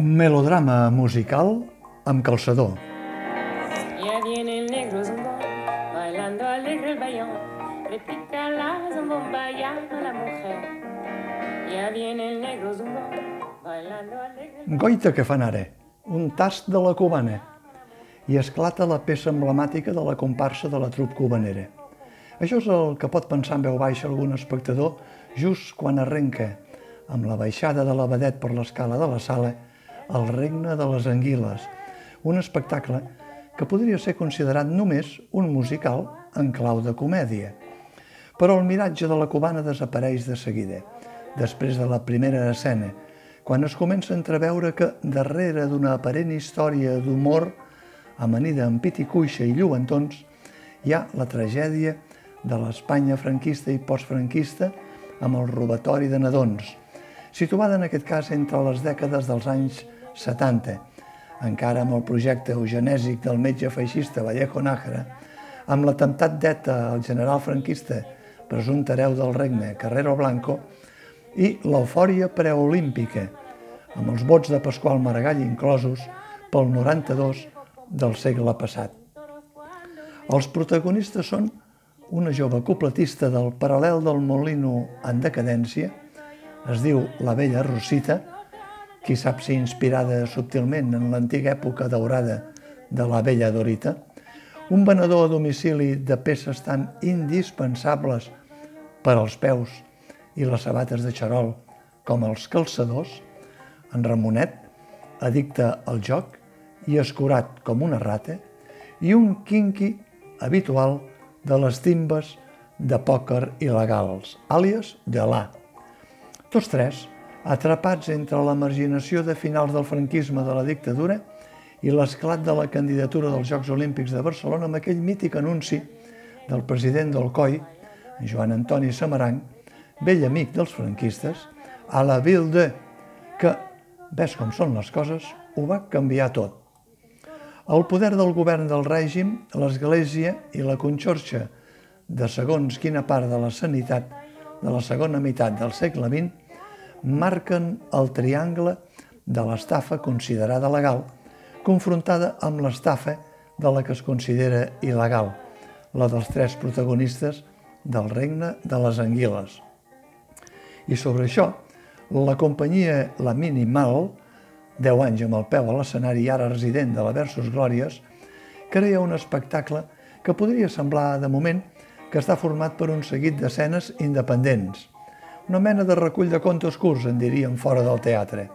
Melodrama musical amb calçador. Ya viene el negro zumbón, bailando alegre el bayón, repica la zumbomba ya la mujer. Ya viene el negro zumbón, bailando alegre el Goita que fan ara, un tast de la cubana. I esclata la peça emblemàtica de la comparsa de la trup cubanera. Això és el que pot pensar en veu baixa algun espectador just quan arrenca, amb la baixada de la vedet per l'escala de la sala, el regne de les anguiles, un espectacle que podria ser considerat només un musical en clau de comèdia. Però el miratge de la cubana desapareix de seguida, després de la primera escena, quan es comença a entreveure que darrere d'una aparent història d'humor amanida amb pit i cuixa i lluentons, hi ha la tragèdia de l'Espanya franquista i postfranquista amb el robatori de nadons, situada en aquest cas entre les dècades dels anys 70, encara amb el projecte eugenèsic del metge feixista Vallejo Nájera, amb l'atemptat d'ETA al general franquista presumpte hereu del regne Carrero Blanco i l'eufòria preolímpica, amb els vots de Pasqual Maragall inclosos pel 92 del segle passat. Els protagonistes són una jove cupletista del paral·lel del Molino en decadència, es diu la vella Rosita, qui sap ser inspirada subtilment en l'antiga època daurada de la vella Dorita, un venedor a domicili de peces tan indispensables per als peus i les sabates de xarol com els calçadors, en Ramonet, addicte al joc i escurat com una rata, i un quinqui habitual de les timbes de pòquer il·legals, àlies Gelà. Tots tres, atrapats entre la marginació de finals del franquisme de la dictadura i l'esclat de la candidatura dels Jocs Olímpics de Barcelona amb aquell mític anunci del president del COI, Joan Antoni Samaranc, vell amic dels franquistes, a la Ville de, que, ves com són les coses, ho va canviar tot. El poder del govern del règim, l'Església i la conxorxa de segons quina part de la sanitat de la segona meitat del segle XX marquen el triangle de l'estafa considerada legal confrontada amb l'estafa de la que es considera il·legal, la dels tres protagonistes del regne de les anguiles. I sobre això, la companyia La Minimal, 10 anys amb el peu a l'escenari i ara resident de la Versus Glòries, crea un espectacle que podria semblar, de moment, que està format per un seguit d'escenes independents. Una mena de recull de contes curts, en diríem, fora del teatre,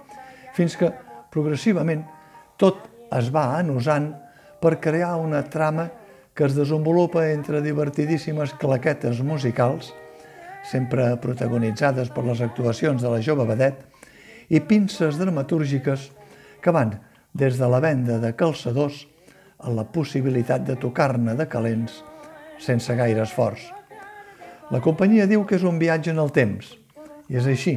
fins que, progressivament, tot es va anusant per crear una trama que es desenvolupa entre divertidíssimes claquetes musicals, sempre protagonitzades per les actuacions de la jove vedet, i pinces dramatúrgiques que van des de la venda de calçadors a la possibilitat de tocar-ne de calents sense gaire esforç. La companyia diu que és un viatge en el temps, i és així.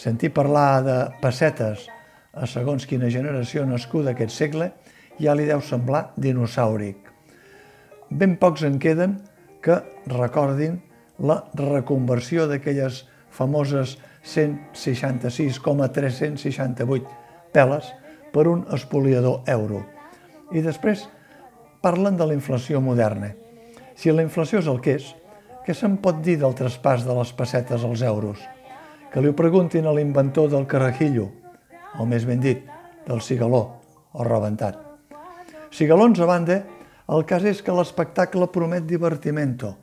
Sentir parlar de pessetes a segons quina generació nascuda aquest segle ja li deu semblar dinosàuric. Ben pocs en queden que recordin la reconversió d'aquelles famoses 166,368 peles per un espoliador euro. I després parlen de la inflació moderna. Si la inflació és el que és, què se'n pot dir del traspàs de les pessetes als euros? Que li ho preguntin a l'inventor del carajillo, o més ben dit, del cigaló, o rebentat. Cigalons a banda, el cas és que l'espectacle promet divertimento.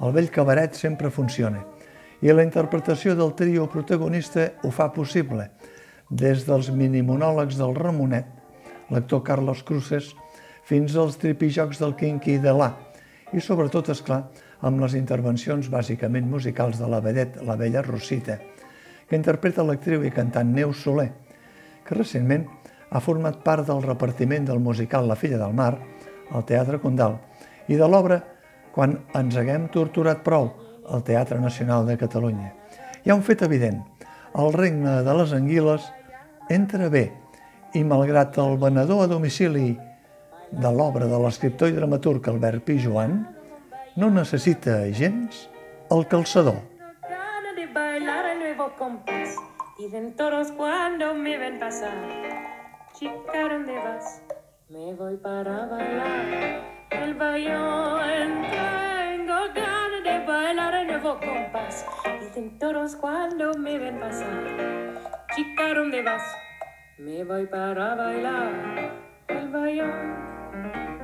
El vell cabaret sempre funciona i la interpretació del trio protagonista ho fa possible, des dels minimonòlegs del Ramonet, l'actor Carlos Cruces, fins als tripijocs del Quinqui de l'A, i sobretot, és clar, amb les intervencions bàsicament musicals de la vedet, la vella Rosita, que interpreta l'actriu i cantant Neus Soler, que recentment ha format part del repartiment del musical La filla del mar, al Teatre Condal, i de l'obra Quan ens haguem torturat prou, al Teatre Nacional de Catalunya. Hi ha un fet evident. El regne de les anguiles entra bé i malgrat el venedor a domicili de l'obra de l'escriptor i dramaturg Albert Pijuan, no necessita gens el calçador. Nuevo compás. Dicen todos cuando me ven pasar. Chica, ¿dónde vas? Me voy para bailar el bayón. Tengo ganas de bailar el nuevo compás. Dicen todos cuando me ven pasar. Chica, ¿dónde vas? Me voy para bailar el bayón.